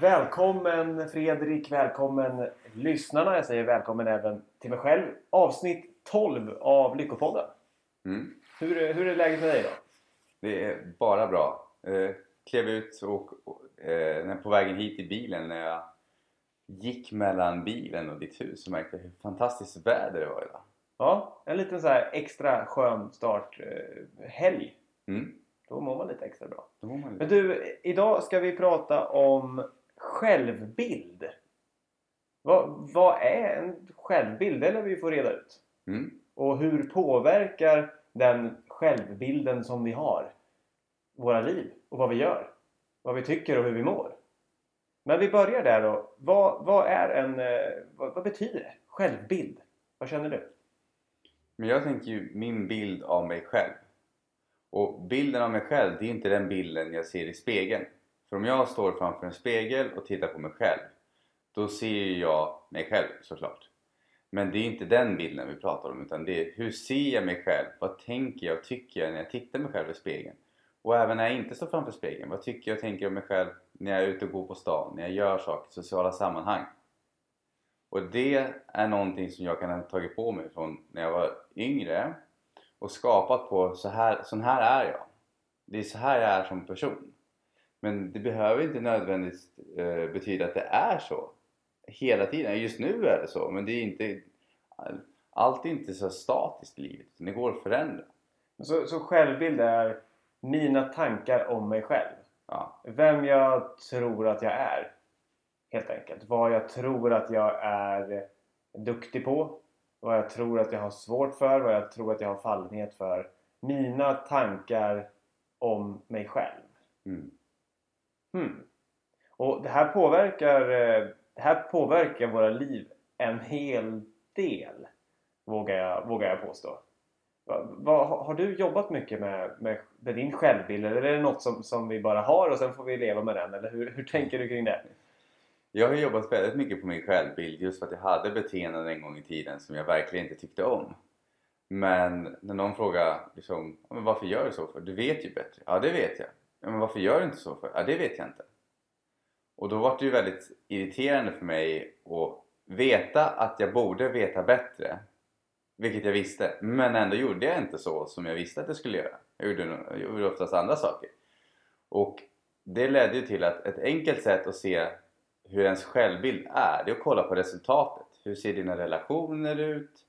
Välkommen Fredrik, välkommen lyssnarna. Jag säger välkommen även till mig själv. Avsnitt 12 av Lyckopodden. Mm. Hur, hur är läget med dig då? Det är bara bra. Eh, klev ut och, och eh, på vägen hit i bilen när jag gick mellan bilen och ditt hus så märkte jag hur fantastiskt väder det var idag. Ja, en liten så här extra skön start eh, helg. Mm. Då mår man lite extra bra. Man Men lite... du, idag ska vi prata om självbild. Vad, vad är en självbild? Det lär vi få reda ut. Mm. Och hur påverkar den självbilden som vi har våra liv och vad vi gör? Vad vi tycker och hur vi mår. Men vi börjar där då. Vad, vad är en... eh, Vad, vad betyder det? Självbild? Vad känner du? Men jag tänker ju min bild av mig själv. Och bilden av mig själv, det är inte den bilden jag ser i spegeln. För om jag står framför en spegel och tittar på mig själv, då ser ju jag mig själv såklart. Men det är inte den bilden vi pratar om, utan det är hur ser jag mig själv? Vad tänker jag och tycker jag när jag tittar mig själv i spegeln? Och även när jag inte står framför spegeln, vad tycker jag och tänker om mig själv när jag är ute och går på stan, när jag gör saker i sociala sammanhang? Och det är någonting som jag kan ha tagit på mig från när jag var yngre och skapat på så här, sån här är jag. Det är så här jag är som person. Men det behöver inte nödvändigtvis eh, betyda att det är så hela tiden. Just nu är det så, men det är inte allt är inte så statiskt i livet. Det går att förändra. Så, så självbild är mina tankar om mig själv. Ja. Vem jag tror att jag är. Helt enkelt. Vad jag tror att jag är duktig på. Vad jag tror att jag har svårt för. Vad jag tror att jag har fallenhet för. Mina tankar om mig själv. Mm. Hmm. Och det här påverkar eh, Det här påverkar våra liv en hel del. Vågar jag, vågar jag påstå. Va, va, har du jobbat mycket med, med, med din självbild? Eller är det något som, som vi bara har och sen får vi leva med den? Eller hur, hur tänker du kring det? Jag har jobbat väldigt mycket på min självbild just för att jag hade beteenden en gång i tiden som jag verkligen inte tyckte om. Men när någon frågar liksom, varför gör du så för? Du vet ju bättre. Ja, det vet jag. Men varför gör du inte så för? Ja, det vet jag inte. Och då var det ju väldigt irriterande för mig att veta att jag borde veta bättre. Vilket jag visste. Men ändå gjorde jag inte så som jag visste att jag skulle göra. Jag gjorde, jag gjorde oftast andra saker. Och det ledde ju till att ett enkelt sätt att se hur ens självbild är, det är att kolla på resultatet. Hur ser dina relationer ut?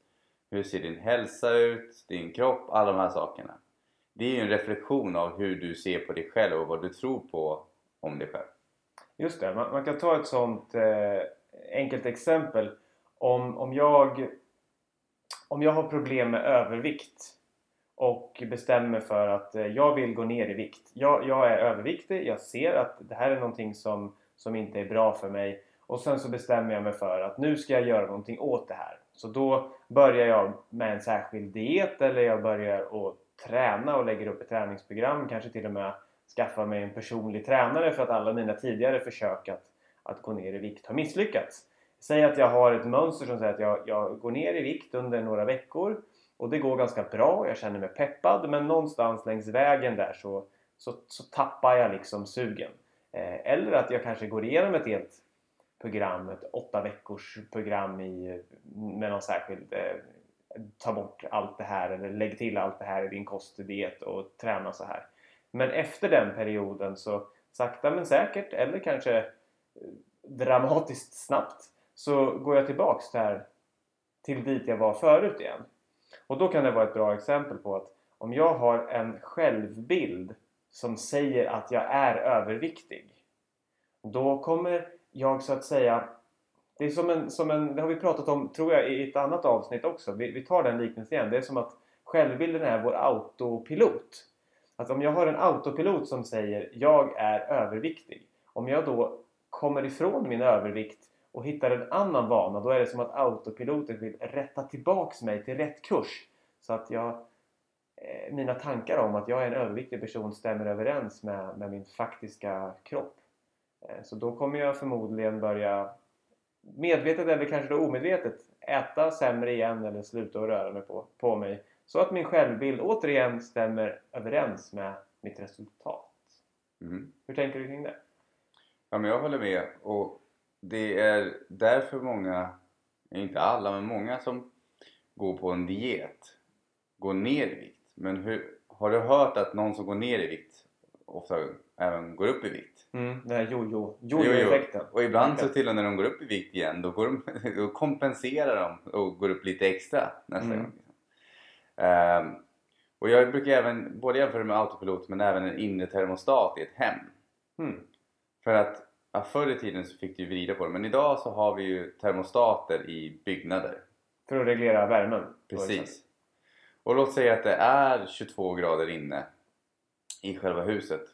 Hur ser din hälsa ut? Din kropp? Alla de här sakerna. Det är ju en reflektion av hur du ser på dig själv och vad du tror på om dig själv. Just det, man, man kan ta ett sånt eh, enkelt exempel. Om, om, jag, om jag har problem med övervikt och bestämmer för att eh, jag vill gå ner i vikt. Jag, jag är överviktig, jag ser att det här är någonting som, som inte är bra för mig. Och sen så bestämmer jag mig för att nu ska jag göra någonting åt det här. Så då börjar jag med en särskild diet eller jag börjar att träna och lägger upp ett träningsprogram. Kanske till och med skaffa mig en personlig tränare för att alla mina tidigare försök att, att gå ner i vikt har misslyckats. Säg att jag har ett mönster som säger att jag, jag går ner i vikt under några veckor och det går ganska bra, jag känner mig peppad men någonstans längs vägen där så, så, så tappar jag liksom sugen. Eh, eller att jag kanske går igenom ett helt program, ett åtta veckors program i, med någon särskild eh, ta bort allt det här eller lägg till allt det här i din kost och diet och träna så här. Men efter den perioden så sakta men säkert eller kanske eh, dramatiskt snabbt så går jag tillbaks där till dit jag var förut igen. Och då kan det vara ett bra exempel på att om jag har en självbild som säger att jag är överviktig då kommer jag så att säga det är som en, som en, det har vi pratat om tror jag i ett annat avsnitt också. Vi, vi tar den liknelsen igen. Det är som att självbilden är vår autopilot. Att om jag har en autopilot som säger jag är överviktig. Om jag då kommer ifrån min övervikt och hittar en annan vana då är det som att autopiloten vill rätta tillbaks mig till rätt kurs. Så att jag, eh, mina tankar om att jag är en överviktig person stämmer överens med, med min faktiska kropp. Eh, så då kommer jag förmodligen börja medvetet eller kanske då omedvetet äta sämre igen eller sluta att röra mig på, på mig. Så att min självbild återigen stämmer överens med mitt resultat. Mm. Hur tänker du kring det? Ja, men jag håller med. Och det är därför många, inte alla, men många som går på en diet går ner i vikt. Men hur, har du hört att någon som går ner i vikt ofta även går upp i vikt? Mm, den här jojo, Jo, jo. jojo-effekten. Och ibland så till och med när de går upp i vikt igen då, går de, då kompenserar de och går upp lite extra nästa Mm. gång. Ehm, och jag brukar även både jämföra med autopilot men även en inre termostat i ett hem. Mm. För att ja, förr i tiden så fick du vrida på det men idag så har vi ju termostater i byggnader. För att reglera värmen. Precis. Och låt säga att det är 22 grader inne i själva huset.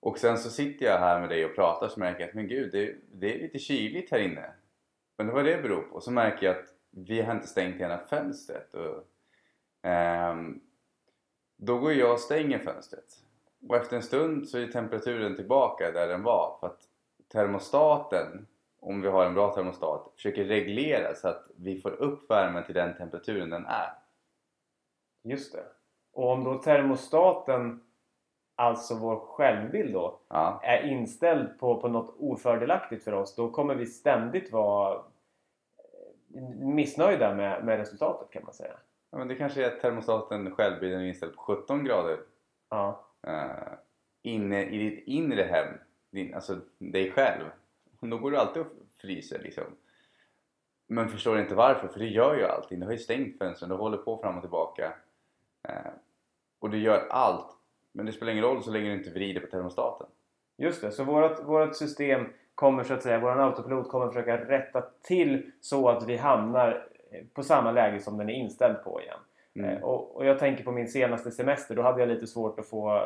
Och sen så sitter jag här med dig och pratar så märker jag att men gud, det, det är lite kyligt här inne. Men vad det beror på? Och så märker jag att vi har inte stängt hela fönstret. Och, ehm, då går jag och stänger fönstret. Och efter en stund så är temperaturen tillbaka där den var. För att termostaten, om vi har en bra termostat, försöker reglera så att vi får upp värmen till den temperaturen den är. Just det. Och om då termostaten, alltså vår självbild då, Ja, är inställd på, på något ofördelaktigt för oss då kommer vi ständigt vara eh, missnöjda med, med resultatet kan man säga. Ja, men det kanske är att termostaten självbilden är inställd på 17 grader Ja, eh, inne i ditt inre hem, din, alltså dig själv. Då går du alltid och fryser liksom. Men förstår inte varför, för det gör ju allting. Du har ju stängt fönstren, du håller på fram och tillbaka. Eh, och du gör allt. Men det spelar ingen roll så länge du inte vrider på termostaten. just det. Så vårt, vårt system kommer så att säga, vår autopilot kommer försöka rätta till så att vi hamnar på samma läge som den är inställd på igen. Mm. Eh, Och, och jag tänker på min senaste semester, då hade jag lite svårt att få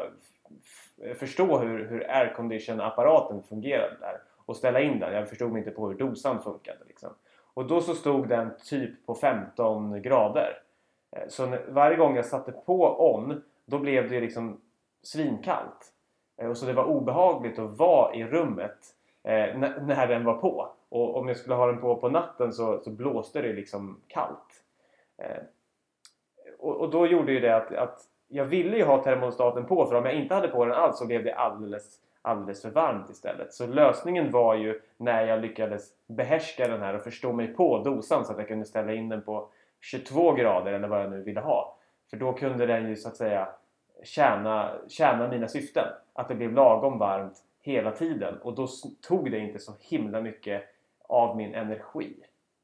förstå hur, hur aircondition-apparaten fungerade där och ställa in den. Jag förstod mig inte på hur dosan funkade. Liksom. Och då så stod den typ på 15 grader. Eh, Så varje gång jag satte på on, då blev det liksom svinkallt. Eh, och så det var obehagligt att vara i rummet eh, när, när den var på. Och om jag skulle ha den på på natten så, så blåste det liksom kallt. Eh, och, och då gjorde ju det att, att jag ville ju ha termostaten på för om jag inte hade på den alls så blev det alldeles, alldeles för varmt istället. Så lösningen var ju när jag lyckades behärska den här och förstå mig på dosan så att jag kunde ställa in den på 22 grader eller vad jag nu ville ha. För då kunde den ju så att säga tjäna, tjäna mina syften. Att det blev lagom varmt hela tiden och då tog det inte så himla mycket av min energi.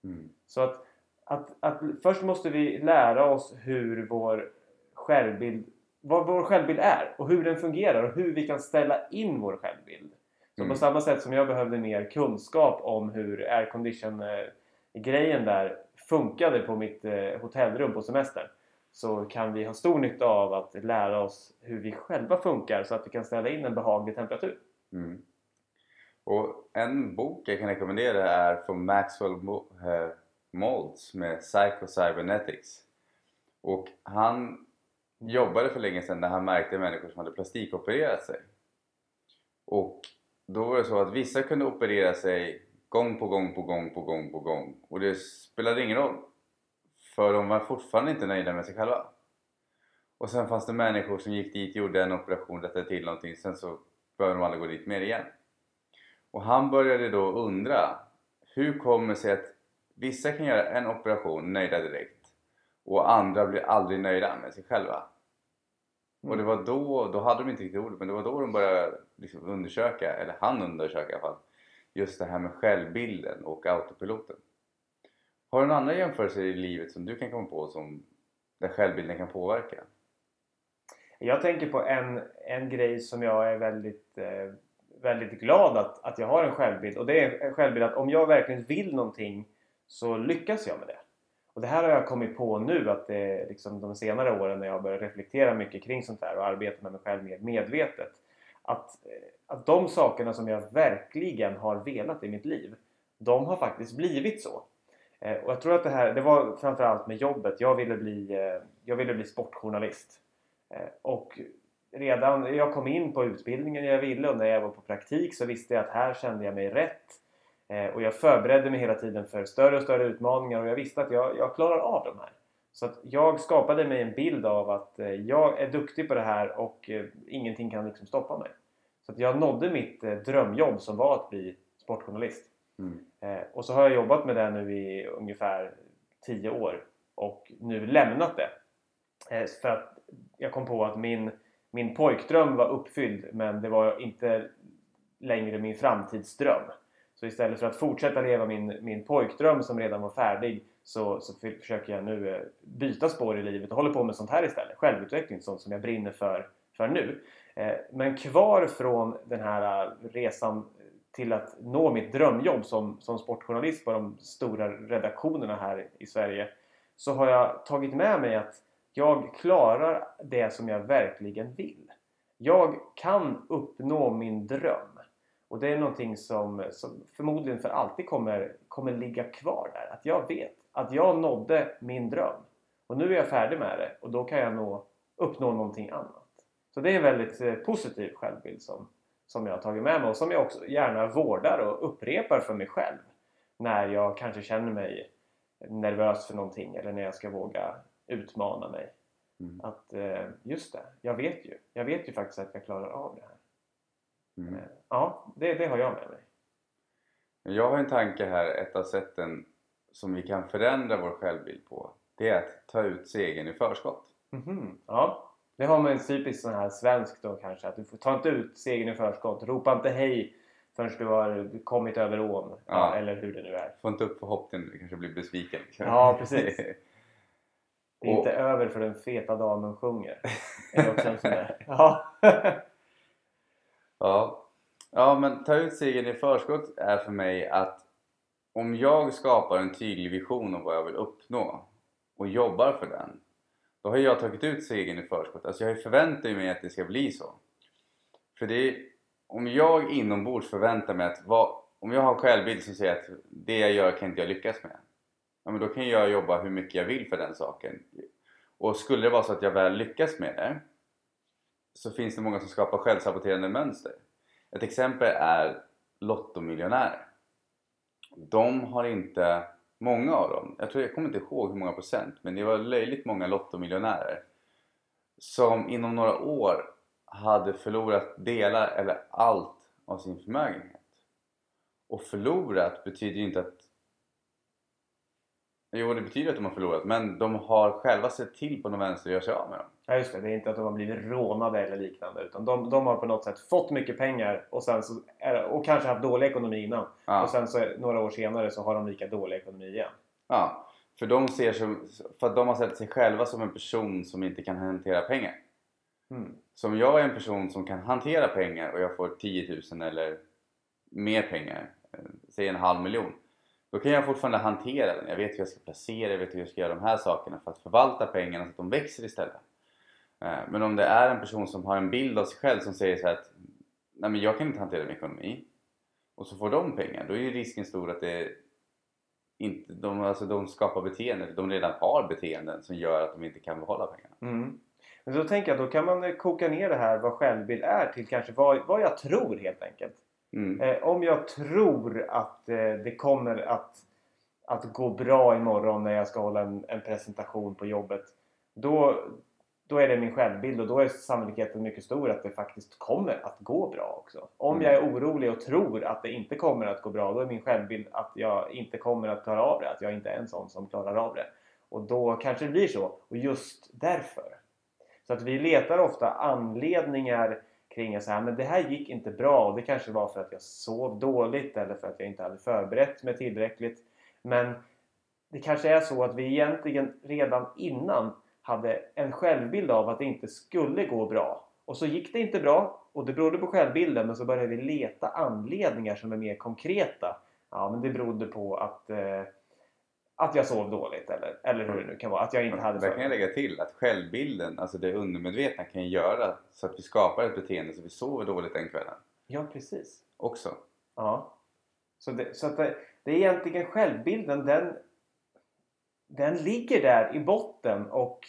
Mm. Så att, att, att först måste vi lära oss hur vår självbild, vad vår självbild är och hur den fungerar och hur vi kan ställa in vår självbild. Så Mm. på samma sätt som jag behövde mer kunskap om hur aircondition eh, där funkade på mitt eh, hotellrum på semestern så kan vi ha stor nytta av att lära oss hur vi själva funkar så att vi kan ställa in en behaglig temperatur. Mm. Och en bok jag kan rekommendera är från Maxwell eh, Maltz med Psycho-Cybernetics. Och han jobbade för länge sedan när han märkte människor som hade plastikopererat sig. Och då var det så att vissa kunde operera sig gång på gång på gång på gång på gång och det spelade ingen roll. För de var fortfarande inte nöjda med sig själva. Och sen fanns det människor som gick dit, gjorde en operation, rättade till någonting, sen så behövde de aldrig gå dit mer igen. Och han började då undra hur kommer det sig att vissa kan göra en operation nöjda direkt och andra blir aldrig nöjda med sig själva. Och det var då, då hade de inte riktigt ordet, men det var då de började liksom undersöka, eller han undersöka i alla fall, just det här med självbilden och autopiloten. Har du några andra jämförelser i livet som du kan komma på som där självbilden kan påverka? Jag tänker på en, en grej som jag är väldigt, eh, väldigt glad att, att jag har en självbild. Och det är en självbild att om jag verkligen vill någonting så lyckas jag med det. Och det här har jag kommit på nu att det är liksom de senare åren när jag har börjat reflektera mycket kring sånt här och arbeta med mig själv mer medvetet. Att, eh, att de sakerna som jag verkligen har velat i mitt liv, de har faktiskt blivit så. Eh, Och jag tror att det här, det var framförallt med jobbet. Jag ville bli, eh, jag ville bli sportjournalist. Eh, Och redan jag kom in på utbildningen jag ville och när jag var på praktik så visste jag att här kände jag mig rätt. Eh, Och jag förberedde mig hela tiden för större och större utmaningar och jag visste att jag, jag klarar av de här. Så att jag skapade mig en bild av att eh, jag är duktig på det här och eh, ingenting kan liksom stoppa mig. Så att jag nådde mitt eh, drömjobb som var att bli sportjournalist. Mm. Eh, och så har jag jobbat med det nu i ungefär 10 år och nu lämnat det. Eh, för att jag kom på att min, min pojkdröm var uppfylld men det var inte längre min framtidsdröm. Så istället för att fortsätta leva min, min pojkdröm som redan var färdig så, så försöker jag nu eh, byta spår i livet och håller på med sånt här istället. Självutveckling, sånt som jag brinner för, för nu. Eh, men kvar från den här eh, resan till att nå mitt drömjobb som, som sportjournalist på de stora redaktionerna här i Sverige så har jag tagit med mig att jag klarar det som jag verkligen vill. Jag kan uppnå min dröm. Och det är någonting som, som förmodligen för alltid kommer, kommer ligga kvar där. Att jag vet att jag nådde min dröm. Och nu är jag färdig med det och då kan jag nå, uppnå någonting annat. Så det är en väldigt eh, positiv självbild som, som jag har tagit med mig och som jag också gärna vårdar och upprepar för mig själv. När jag kanske känner mig nervös för någonting eller när jag ska våga utmana mig. Mm. Att eh, just det, jag vet ju. Jag vet ju faktiskt att jag klarar av det här. Mm. Eh, Ja, det, det har jag med mig. Jag har en tanke här, ett av sätten som vi kan förändra vår självbild på. Det är att ta ut segern i förskott. Mhm, Ja, det har man ju typiskt sån här svensk då kanske. Att du får ta inte ut segern i förskott. Ropa inte hej förrän du har kommit över ån. Ja. Eller hur det nu är. Få inte upp förhoppningen, du kanske blir besviken. Ja, precis. Det är Och- inte över för den feta damen sjunger. Är också en sån där? Ja. Ja. ja, men ta ut segern i förskott är för mig att om jag skapar en tydlig vision om vad jag vill uppnå och jobbar för den då har jag tagit ut segern i förskott. Alltså jag förväntar mig att det ska bli så. För det är, om jag inombords förväntar mig att vad, om jag har en självbild som säger att det jag gör kan inte jag lyckas med. Ja, men då kan jag jobba hur mycket jag vill för den saken. Och skulle det vara så att jag väl lyckas med det så finns det många som skapar självsaboterande mönster. Ett exempel är lottomiljonärer. De har inte, många av dem, jag tror jag kommer inte ihåg hur många procent, men det var löjligt många lottomiljonärer som inom några år hade förlorat delar eller allt av sin förmögenhet. Och förlorat betyder ju inte att Jo, det betyder att de har förlorat, men de har själva sett till på någon vänster att göra sig av med dem. ja, just det. Det är inte att de har blivit rånade eller liknande. Utan de, de har på något sätt fått mycket pengar och, sen så och kanske haft dålig ekonomi innan. Ja. Och sen så några år senare så har de lika dålig ekonomi igen. Ja, för de ser som, för att de har sett sig själva som en person som inte kan hantera pengar. Mm. Så om jag är en person som kan hantera pengar och jag får 10 000 eller mer pengar, eh, säg en halv miljon. Då kan jag fortfarande hantera den. Jag vet hur jag ska placera, jag vet hur jag ska göra de här sakerna för att förvalta pengarna så att de växer istället. Eh, men om det är en person som har en bild av sig själv som säger så här att Nej men jag kan inte hantera min ekonomi och så får de pengar, då är ju risken stor att det inte, de, alltså de skapar beteenden, de redan har beteenden som gör att de inte kan behålla pengarna. Mm. Men då tänker jag då kan man koka ner det här vad självbild är till kanske vad, vad jag tror helt enkelt. Mm. Eh, om jag tror att eh, det kommer att, att gå bra imorgon när jag ska hålla en, en presentation på jobbet. Då, då är det min självbild och då är sannolikheten mycket stor att det faktiskt kommer att gå bra också. Om Mm. jag är orolig och tror att det inte kommer att gå bra då är min självbild att jag inte kommer att klara av det. Att jag inte är en sån som klarar av det. Och då kanske det blir så. Och just därför. Så att vi letar ofta anledningar kring att här, men det här gick inte bra och det kanske var för att jag sov dåligt eller för att jag inte hade förberett mig tillräckligt. Men det kanske är så att vi egentligen redan innan hade en självbild av att det inte skulle gå bra. Och så gick det inte bra och det berodde på självbilden men så började vi leta anledningar som är mer konkreta. Ja, men det berodde på att, eh, att jag sov dåligt eller, eller hur det nu kan vara. Att jag inte hade Där kan jag lägga till att självbilden, alltså det undermedvetna kan göra så att vi skapar ett beteende så vi sover dåligt den kvällen Ja, precis. också. Ja. Så, det, så att det, det är egentligen självbilden, den, den ligger där i botten och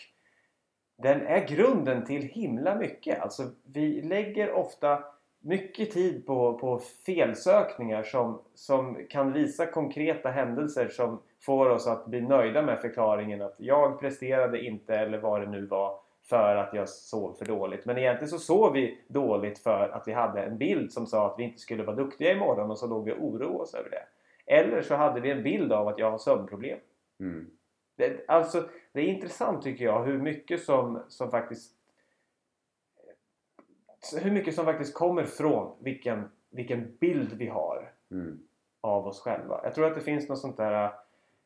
den är grunden till himla mycket. Alltså vi lägger ofta mycket tid på, på felsökningar som, som kan visa konkreta händelser som får oss att bli nöjda med förklaringen att jag presterade inte eller vad det nu var för att jag sov för dåligt. Men egentligen så sov vi dåligt för att vi hade en bild som sa att vi inte skulle vara duktiga imorgon och så låg vi och oroade oss över det. Eller så hade vi en bild av att jag har sömnproblem. Mm. Det, alltså, det är intressant tycker jag hur mycket som, som faktiskt hur mycket som faktiskt kommer från vilken, vilken bild vi har Mm. av oss själva. Jag tror att det finns något sånt där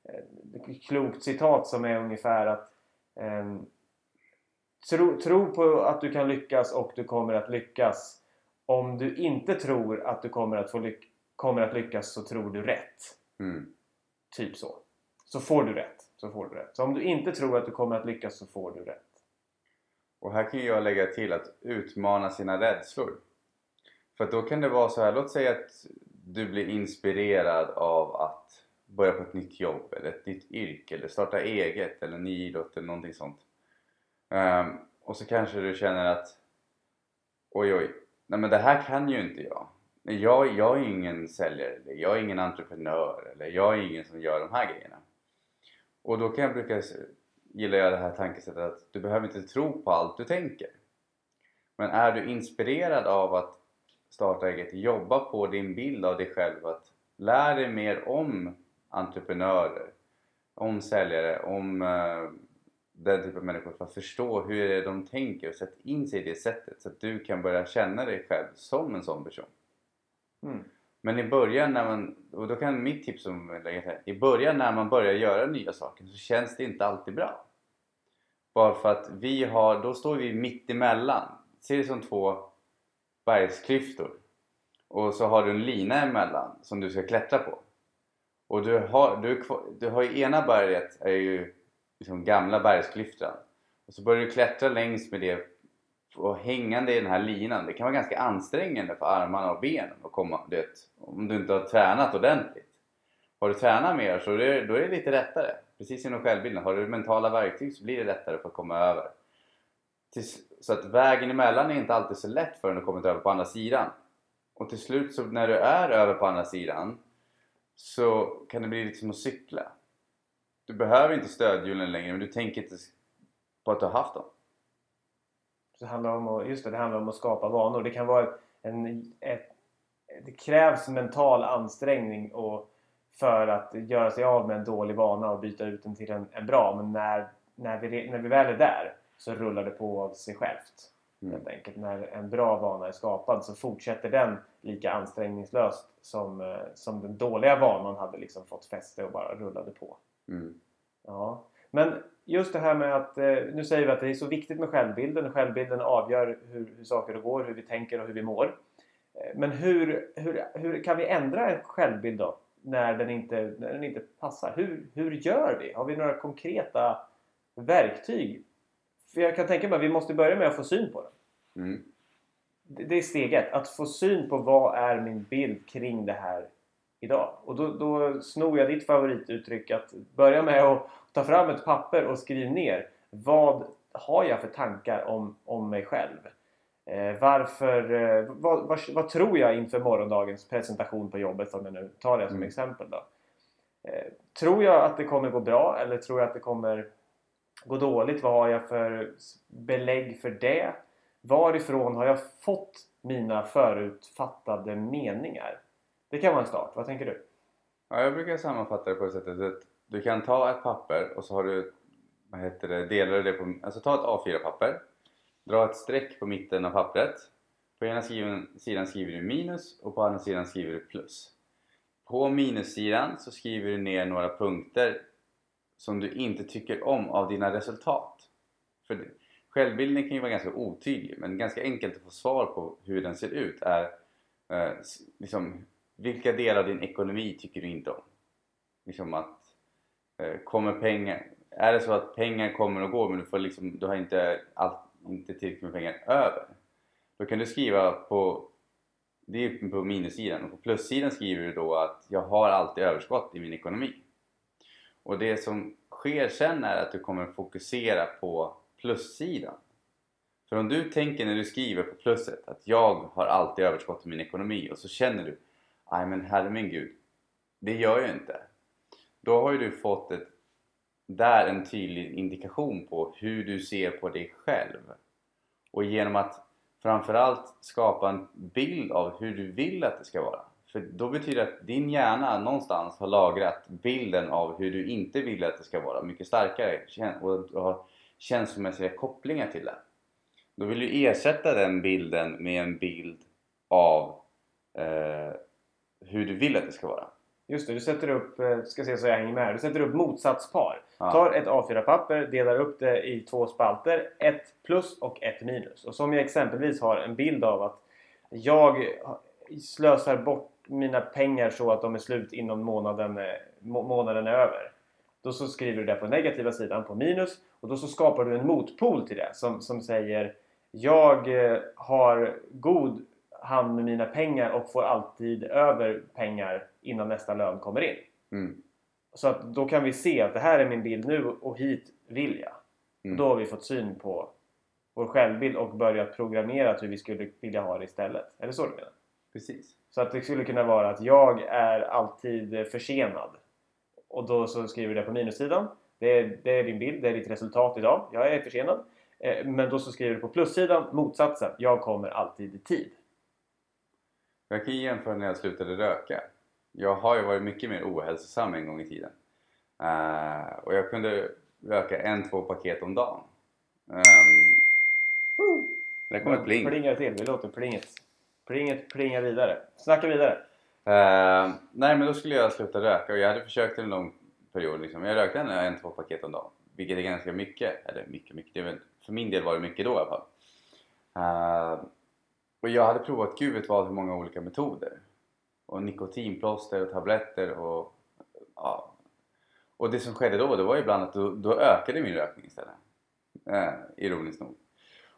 eh, klokt citat som är ungefär att eh, tro, tro på att du kan lyckas och du kommer att lyckas. Om du inte tror att du kommer att, få lyck- kommer att lyckas så tror du rätt. Mm. Typ så. Så får du rätt. Så får du rätt. Så om du inte tror att du kommer att lyckas så får du rätt. Och här kan jag lägga till att utmana sina rädslor. För att då kan det vara så här, låt säga att du blir inspirerad av att börja på ett nytt jobb eller ett nytt yrke eller starta eget eller ny idrott eller någonting sånt. Um, och så kanske du känner att oj oj, nej men det här kan ju inte jag. Jag, jag är ingen säljare eller jag är ingen entreprenör eller jag är ingen som gör de här grejerna. Och då kan jag brukar gillar jag det här tankesättet att du behöver inte tro på allt du tänker. Men är du inspirerad av att starta eget, jobba på din bild av dig själv, att lär dig mer om entreprenörer, om säljare, om uh, den typen av människor för att förstå hur det är de tänker och sätt in sig i det sättet så att du kan börja känna dig själv som en sån person. Mm. Men i början när man, och då kan mitt tips som jag lägger i början när man börjar göra nya saker så känns det inte alltid bra. Bara för att vi har, då står vi mitt emellan. Se det som två bergsklyftor. Och så har du en lina emellan som du ska klättra på. Och du har, du, du har ju ena berget är ju liksom gamla bergsklyftan. Och så börjar du klättra längs med det och hängande i den här linan. Det kan vara ganska ansträngande för armarna och benen att komma dit. Om du inte har tränat ordentligt. Har du tränat mer så är det, då är det lite lättare. Precis inom självbilden. Har du mentala verktyg så blir det lättare för att komma över. Så att vägen emellan är inte alltid så lätt förrän du kommit över på andra sidan. Och till slut så när du är över på andra sidan så kan det bli lite som att cykla. Du behöver inte stödhjulen längre men du tänker inte på att du har haft dem. Så det handlar om att, just det, det handlar om att skapa vanor. Det kan vara en, ett, det krävs mental ansträngning och för att göra sig av med en dålig vana och byta ut den till en, en bra. Men när, när, vi, när vi väl är där så rullar det på av sig självt. Mm. Helt enkelt. När en bra vana är skapad så fortsätter den lika ansträngningslöst som, eh, som den dåliga vanan hade liksom fått fäste och bara rullade på. Mm. Ja. Men just det här med att, eh, nu säger vi att det är så viktigt med självbilden. Självbilden avgör hur, hur saker går, hur vi tänker och hur vi mår. Eh, Men hur, hur, hur kan vi ändra en självbild då? När den inte, när den inte passar. Hur, hur gör vi? Har vi några konkreta verktyg? För jag kan tänka mig att vi måste börja med att få syn på den. Mm. Det det är steg ett. Att få syn på vad är min bild kring det här idag. Och då, då snor jag ditt favorituttryck att börja med att ta fram ett papper och skriv ner. Vad har jag för tankar om, om mig själv? Eh, varför, eh, vad, vad, vad tror jag inför morgondagens presentation på jobbet om jag nu tar det som Mm. exempel då? Eh, tror jag att det kommer gå bra eller tror jag att det kommer gå dåligt? Vad har jag för belägg för det? Varifrån har jag fått mina förutfattade meningar? Det kan vara en start. Vad tänker du? Ja, jag brukar sammanfatta det på det sättet att du kan ta ett papper och så har du, vad heter det, delar du det på, alltså ta ett A4-papper, dra ett streck på mitten av pappret. På ena sidan, sidan skriver du minus och på andra sidan skriver du plus. På minussidan så skriver du ner några punkter som du inte tycker om av dina resultat. För självbilden kan ju vara ganska otydlig men ganska enkelt att få svar på hur den ser ut är eh, liksom, vilka delar av din ekonomi tycker du inte om? Liksom att Eh, kommer pengar, är det så att pengar kommer och går men du, får liksom, du har inte, allt, inte tillräckligt med pengar över då kan du skriva på det är på minussidan och på plussidan skriver du då att jag har alltid överskott i min ekonomi. Och det som sker sen är att du kommer fokusera på plussidan. För om du tänker när du skriver på plusset att jag har alltid överskott i min ekonomi och så känner du nej men herre min gud, det gör jag inte. Då har ju du fått ett där en tydlig indikation på hur du ser på dig själv. Och genom att framförallt skapa en bild av hur du vill att det ska vara. För då betyder det att din hjärna någonstans har lagrat bilden av hur du inte vill att det ska vara mycket starkare och har känslomässiga kopplingar till det. Då vill du ersätta den bilden med en bild av eh, hur du vill att det ska vara. Just det, du sätter upp, eh, ska se så jag hänger med här. Du sätter upp motsatspar. Ja. Tar ett A4-papper, delar upp det i två spalter. Ett plus och ett minus. Och som jag exempelvis har en bild av att jag slösar bort mina pengar så att de är slut innan månaden, eh, må månaden är över. Då så skriver du det på negativa sidan, på minus. Och då så skapar du en motpol till det som, som säger Jag eh, har god hand med mina pengar och får alltid över pengar innan nästa lön kommer in. Mm. Så att då kan vi se att det här är min bild nu och hit vill jag. Mm. Då har vi fått syn på vår självbild och börjat programmera hur vi skulle vilja ha det istället. Är det så du menar? Precis. Så att det skulle kunna vara att jag är alltid försenad. Och då så skriver du det på minussidan. Det är, det är din bild, det är ditt resultat idag. Jag är försenad. Eh, Men då så skriver du på plussidan motsatsen. Jag kommer alltid i tid. Jag kan jämföra när jag slutade röka. Jag har ju varit mycket mer ohälsosam en gång i tiden. Eh, och jag kunde röka en, två paket om dagen. Um, där kom ett pling. Plingar till. Vi låter plinget. Plinget plingar vidare. Snacka vidare. Eh, nej men då skulle jag sluta röka och jag hade försökt en lång period. Liksom. Jag rökte en, en, två paket om dagen. Vilket är ganska mycket. Eller mycket, mycket. För min del var det mycket då i alla fall. Eh, och jag hade provat gud vet vad hur många olika metoder. Och nikotinplåster och tabletter och ja. Och det som skedde då, det var ibland att då, då ökade min rökning istället. Eh, ironiskt nog.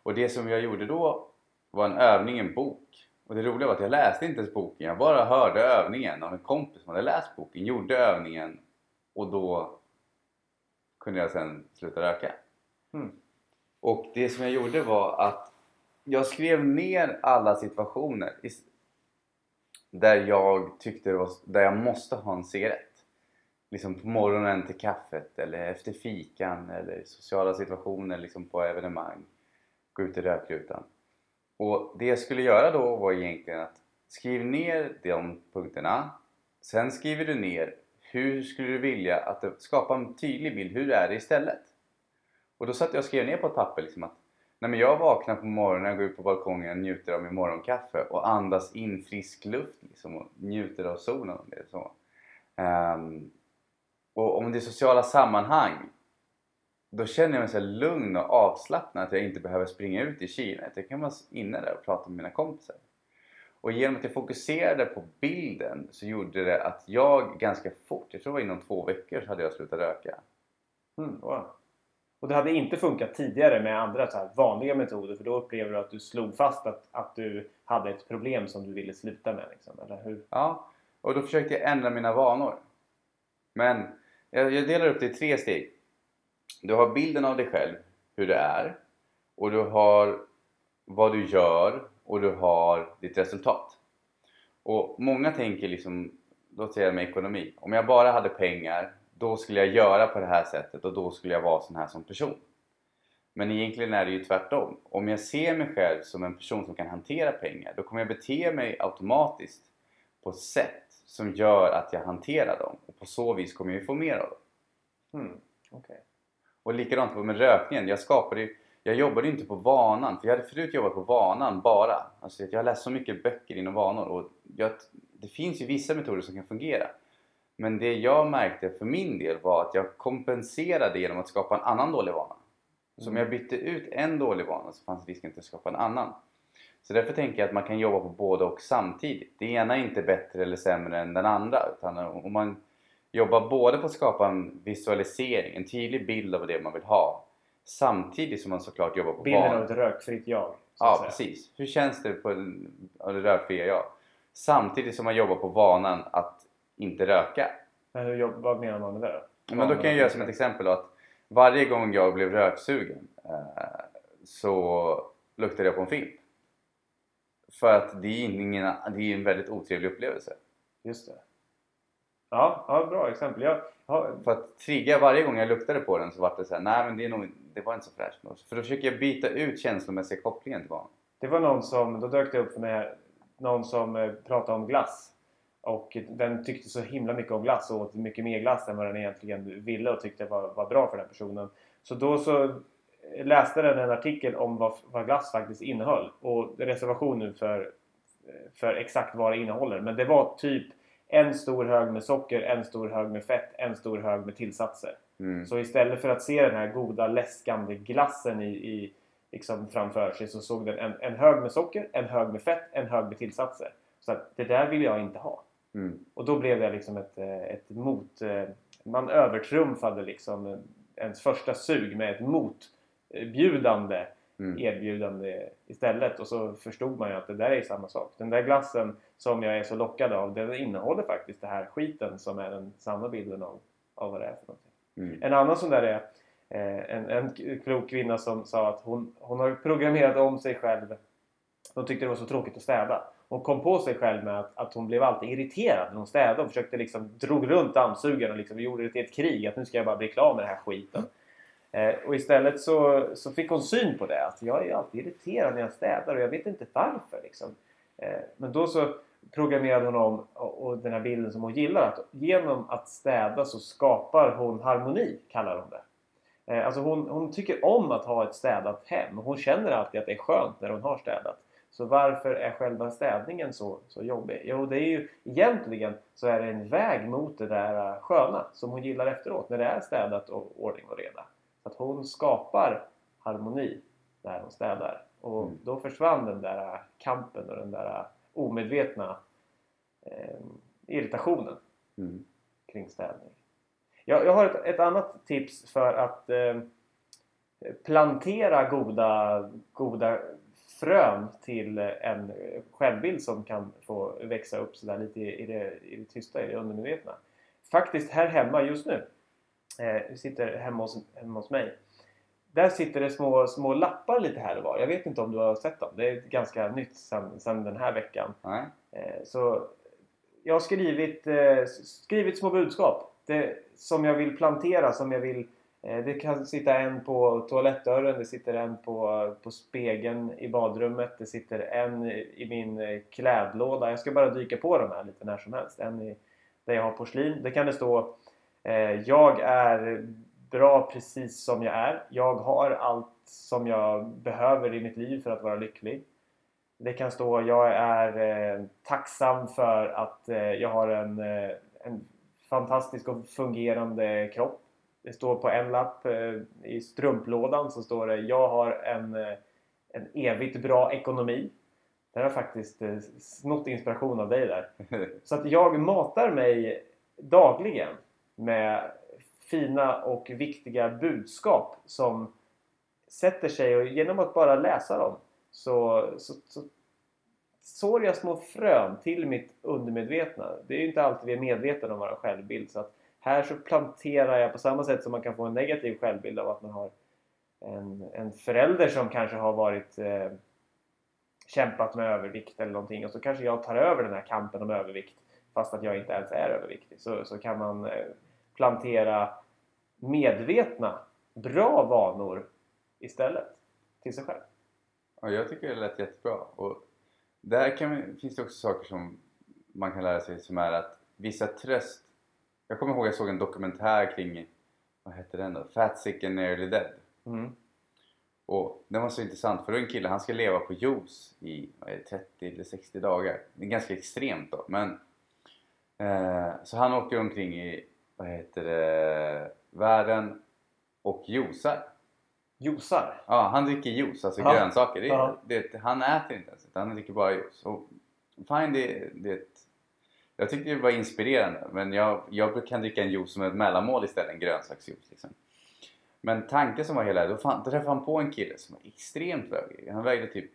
Och det som jag gjorde då var en övning en bok. Och det roliga var att jag läste inte ens boken, jag bara hörde övningen av en kompis som hade läst boken, gjorde övningen och då kunde jag sen sluta röka. Mm. Och det som jag gjorde var att jag skrev ner alla situationer där jag tyckte det var, där jag måste ha en cigarett. Liksom på morgonen till kaffet eller efter fikan eller sociala situationer liksom på evenemang. Gå ut i rökrutan. Och det jag skulle göra då var egentligen att skriv ner de punkterna. Sen skriver du ner hur skulle du vilja att det, skapa en tydlig bild. Hur är det istället? Och då satt jag och skrev ner på ett papper liksom att Nej, men jag vaknar på morgonen, går ut på balkongen, njuter av min morgonkaffe och andas in frisk luft liksom, och njuter av solen. Om det är så. Um, och om det är sociala sammanhang då känner jag mig så lugn och avslappnad att jag inte behöver springa ut i kylan. Jag kan vara inne där och prata med mina kompisar. Och genom att jag fokuserade på bilden så gjorde det att jag ganska fort, jag tror det var inom två veckor, så hade jag slutat röka. Mm, wow. Och det hade inte funkat tidigare med andra så här vanliga metoder för då upplever du att du slog fast att, att du hade ett problem som du ville sluta med. Liksom, eller hur? Ja, och då försökte jag ändra mina vanor. Men jag, jag delar upp det i tre steg. Du har bilden av dig själv, hur det är. Och du har vad du gör och du har ditt resultat. Och många tänker liksom, låt säga med ekonomi. Om jag bara hade pengar, då skulle jag göra på det här sättet och då skulle jag vara sån här som person. Men egentligen är det ju tvärtom. Om jag ser mig själv som en person som kan hantera pengar, då kommer jag bete mig automatiskt på ett sätt som gör att jag hanterar dem. Och på så vis kommer jag ju få mer av dem. Mm, okej. Och likadant med rökningen. Jag skapade ju, jag jobbade ju inte på vanan. För jag hade förut jobbat på vanan bara. Alltså jag har läst så mycket böcker inom vanor. Och jag, det finns ju vissa metoder som kan fungera. Men det jag märkte för min del var att jag kompenserade genom att skapa en annan dålig vana. Så om jag bytte ut en dålig vana så fanns risken att jag skapade en annan. Så därför tänker jag att man kan jobba på både och samtidigt. Det ena är inte bättre eller sämre än den andra. Utan om man jobbar både på att skapa en visualisering, en tydlig bild av det man vill ha. Samtidigt som man såklart jobbar på Bilden vanor. av ett rökfritt jag. Ja, precis. Hur känns det på det rökfria jag? Samtidigt som man jobbar på vanan att inte röka. Men hur, jobb- vad menar man med det? Men då kan jag göra som ett exempel då att varje gång jag blev röksugen eh, så luktade jag på en fimp. För att det är, ingen, det är en väldigt otrevlig upplevelse. Just det. Ja, ja bra exempel. Jag, har, För att trigga varje gång jag luktade på den så var det så här, nej men det, är nog, det var inte så fräscht. För då försöker jag byta ut känslomässiga kopplingen till barn. det var någon som, då dök det upp för mig här, någon som eh, pratade om glass. Och den tyckte så himla mycket om glass och åt mycket mer glass än vad den egentligen ville och tyckte var, var bra för den personen. Så då så läste den en artikel om vad, vad glass faktiskt innehöll. Och reservation nu för, för exakt vad det innehåller. Men det var typ en stor hög med socker, en stor hög med fett, en stor hög med tillsatser. Mm. Så istället för att se den här goda läskande glassen i, i, liksom framför sig så såg den en, en hög med socker, en hög med fett, en hög med tillsatser. Så att det där vill jag inte ha. Mm. Och då blev det liksom ett, eh, ett mot... eh, Man övertrumfade liksom ens första sug med ett motbjudande Mm. erbjudande istället. Och så förstod man ju att det där är samma sak. Den där glassen som jag är så lockad av, den innehåller faktiskt det här skiten som är den sanna bilden av, av vad det är för någonting. Mm. En annan sån där är eh, en, en klok kvinna som sa att hon, hon har programmerat om sig själv. Hon tyckte det var så tråkigt att städa. Hon kom på sig själv med att, att hon blev alltid irriterad när hon städade och försökte liksom drog runt dammsugaren och liksom gjorde det till ett krig. Att nu ska jag bara bli klar med den här skiten. Eh, och istället så, så fick hon syn på det. Att jag är alltid irriterad när jag städar och jag vet inte varför. Liksom. Eh, men då så programmerade hon om och, och den här bilden som hon gillar. Att genom att städa så skapar hon harmoni, kallar hon det. Eh, alltså hon, hon tycker om att ha ett städat hem. Hon känner alltid att det är skönt när hon har städat. Så varför är själva städningen så, så jobbig? Jo, det är ju egentligen så är det en väg mot det där eh, sköna som hon gillar efteråt när det är städat och ordning och reda. Att hon skapar harmoni när hon städar. Och Mm. då försvann den där eh, kampen och den där eh, omedvetna eh, irritationen Mm. kring städning. Jag, jag har ett, ett annat tips för att eh, plantera goda, goda frön till en självbild som kan få växa upp sådär lite i, det, i det tysta, i det undermedvetna. Faktiskt här hemma just nu, eh, sitter hemma hos, hemma hos mig. Där sitter det små, små lappar lite här och var. Jag vet inte om du har sett dem. Det är ganska nytt sedan, sedan den här veckan. Nej. Eh, Så jag har skrivit, eh, skrivit små budskap det, som jag vill plantera, som jag vill Eh, det kan sitta en på toalettdörren, det sitter en på, på spegeln i badrummet, det sitter en i min eh, klädlåda. Jag ska bara dyka på de här lite när som helst. En i, där jag har porslin. Det kan det stå eh, Jag är bra precis som jag är. Jag har allt som jag behöver i mitt liv för att vara lycklig. Det kan stå jag är eh, tacksam för att eh, jag har en, eh, en fantastisk och fungerande kropp. Det står på en lapp eh, i strumplådan så står det jag har en, eh, en evigt bra ekonomi. Den har faktiskt eh, snott inspiration av dig där. Så att jag matar mig dagligen med fina och viktiga budskap som sätter sig och genom att bara läsa dem så, så, så sår jag små frön till mitt undermedvetna. Det är ju inte alltid vi är medvetna om vår självbild. Så att här så planterar jag på samma sätt som man kan få en negativ självbild av att man har en, en förälder som kanske har varit eh, kämpat med övervikt eller någonting och så kanske jag tar över den här kampen om övervikt fast att jag inte ens är överviktig. Så, så kan man eh, plantera medvetna, bra vanor istället till sig själv. Ja, jag tycker det lät jättebra. Och där kan finns det också saker som man kan lära sig som är att vissa tröst... Jag kommer ihåg jag såg en dokumentär kring, vad hette den då? Fat, sick and nearly dead. Mm. Och den var så intressant för det är en kille, han ska leva på juice i vad är det, 30 eller 60 dagar. Det är ganska extremt då men eh, Så han åker omkring i, vad heter det, världen och juicar. Juicar. Ja, han dricker juice, alltså Ja. grönsaker. Det, är- det, han äter inte ens, han dricker bara juice. Och fine, det, det, jag tyckte det var inspirerande, men jag, jag kan dricka en juice som ett mellanmål istället, en grönsaksjuice. Liksom. Men tanken som var hela, då, fan, då träffade han på en kille som var extremt överviktig. Han vägde typ,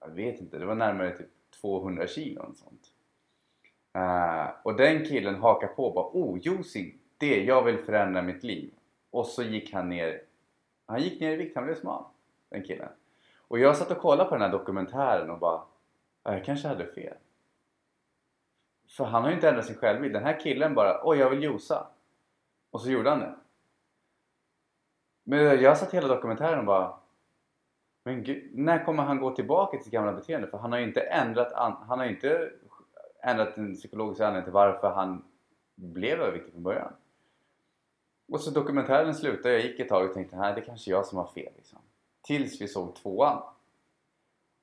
jag vet inte, det var närmare typ 200 kilo och sånt. Uh, och den killen hakar på och bara oh, juicing, det, jag vill förändra mitt liv. Och så gick han ner han gick ner i vikt, han blev smal. Den killen. Och jag satt och kollade på den här dokumentären och bara Jag kanske hade fel. För han har ju inte ändrat sin självbild. Den här killen bara oj jag vill josa. Och så gjorde han det. Men jag satt hela dokumentären och bara men gud, när kommer han gå tillbaka till sitt gamla beteende? För han har ju inte ändrat, han har ju inte ändrat den psykologiska anledningen till varför han blev överviktig från början. Och så dokumentären slutade, jag gick ett tag och tänkte nej det är kanske jag som har fel liksom. Tills vi såg tvåan.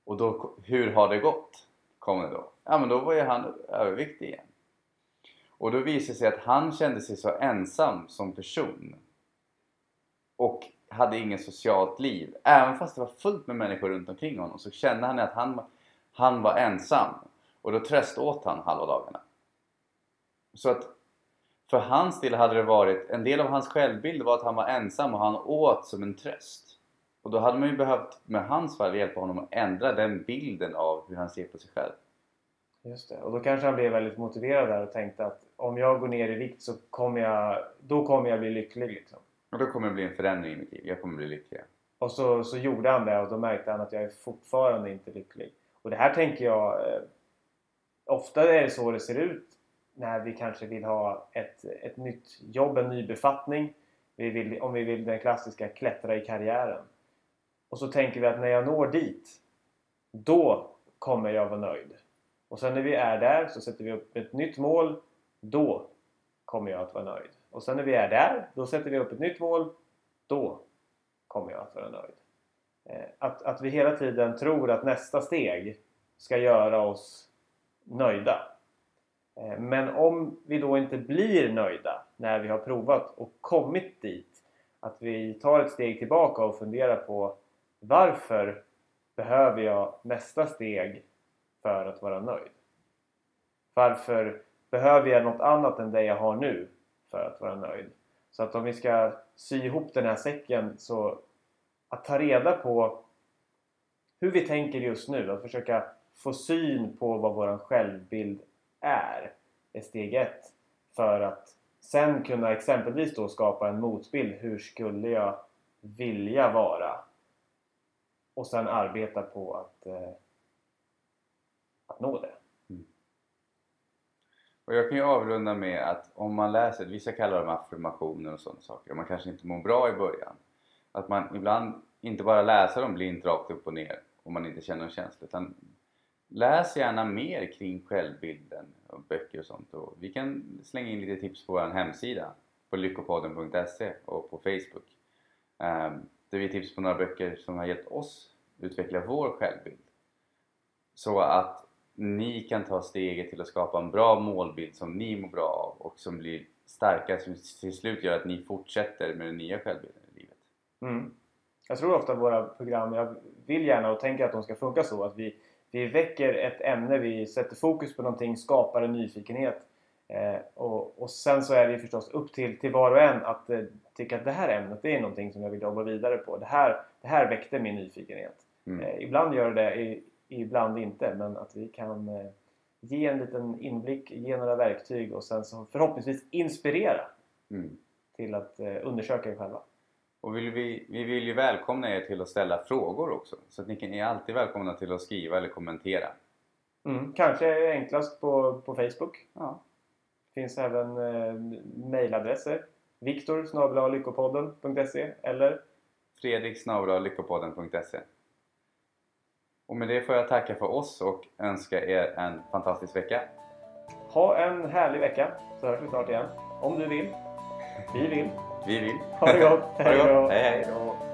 Och då, hur har det gått? Kom det då. Ja men då var ju han överviktig igen. Och då visade det sig att han kände sig så ensam som person. Och hade inget socialt liv. Även fast det var fullt med människor runt omkring honom så kände han att han, han var ensam. Och då tröst åt han halva dagarna. Så att för hans del hade det varit, en del av hans självbild var att han var ensam och han åt som en tröst. Och då hade man ju behövt med hans fall hjälpa honom att ändra den bilden av hur han ser på sig själv. Just det. Och då kanske han blev väldigt motiverad där och tänkte att om jag går ner i vikt så kommer jag, då kommer jag bli lycklig liksom. Och då kommer det bli en förändring i mitt liv. Jag kommer bli lycklig. Och så, så gjorde han det och då märkte han att jag är fortfarande inte lycklig. Och det här tänker jag... Eh, ofta är det så det ser ut när vi kanske vill ha ett, ett nytt jobb, en ny befattning. Vi vill, om vi vill den klassiska klättra i karriären. Och så tänker vi att när jag når dit, då kommer jag vara nöjd. Och sen när vi är där så sätter vi upp ett nytt mål. Då kommer jag att vara nöjd. Och sen när vi är där, då sätter vi upp ett nytt mål. Då kommer jag att vara nöjd. Eh, att, att vi hela tiden tror att nästa steg ska göra oss nöjda. Eh, men om vi då inte blir nöjda när vi har provat och kommit dit att vi tar ett steg tillbaka och funderar på varför behöver jag nästa steg för att vara nöjd? Varför behöver jag något annat än det jag har nu för att vara nöjd? Så att om vi ska sy ihop den här säcken så att ta reda på hur vi tänker just nu, att försöka få syn på vad vår självbild är, är steg ett. För att sen kunna exempelvis då skapa en motbild. Hur skulle jag vilja vara? Och sen arbeta på att, eh, att nå det. Mm. Och jag kan ju avrunda med att om man läser, vissa kallar dem affirmationer och sådana saker, och man kanske inte mår bra i början. Att man ibland inte bara läser dem blint rakt upp och ner om man inte känner någon känsla utan läs gärna mer kring självbilden och böcker och sånt. Och vi kan slänga in lite tips på vår hemsida på lyckopodden.se och på Facebook. Um, där vi tips på några böcker som har hjälpt oss utveckla vår självbild. Så att ni kan ta steget till att skapa en bra målbild som ni mår bra av och som blir starkare som till slut gör att ni fortsätter med den nya självbilden i livet. Mm. Jag tror ofta våra program, jag vill gärna och tänker att de ska funka så att vi, vi väcker ett ämne, vi sätter fokus på någonting, skapar en nyfikenhet. Eh, och, och sen så är det förstås upp till, till var och en att eh, tycka att det här ämnet det är någonting som jag vill jobba vidare på. Det här, det här väckte min nyfikenhet. Mm. Eh, ibland gör det det, ibland inte. Men att vi kan eh, ge en liten inblick, ge några verktyg och sen så förhoppningsvis inspirera mm. till att eh, undersöka er själva. Och vill vi, vi vill ju välkomna er till att ställa frågor också. Så att ni, kan, är alltid välkomna till att skriva eller kommentera. Mm, kanske enklast på, på Facebook. Ja. Det finns även eh, mejladresser. Viktor lyckopodden.se eller Fredrik lyckopodden.se Och med det får jag tacka för oss och önska er en fantastisk vecka. Ha en härlig vecka så hörs vi snart igen. Om du vill. Vi vill. Vi vill. Ha det gott. det gott. Hej hej.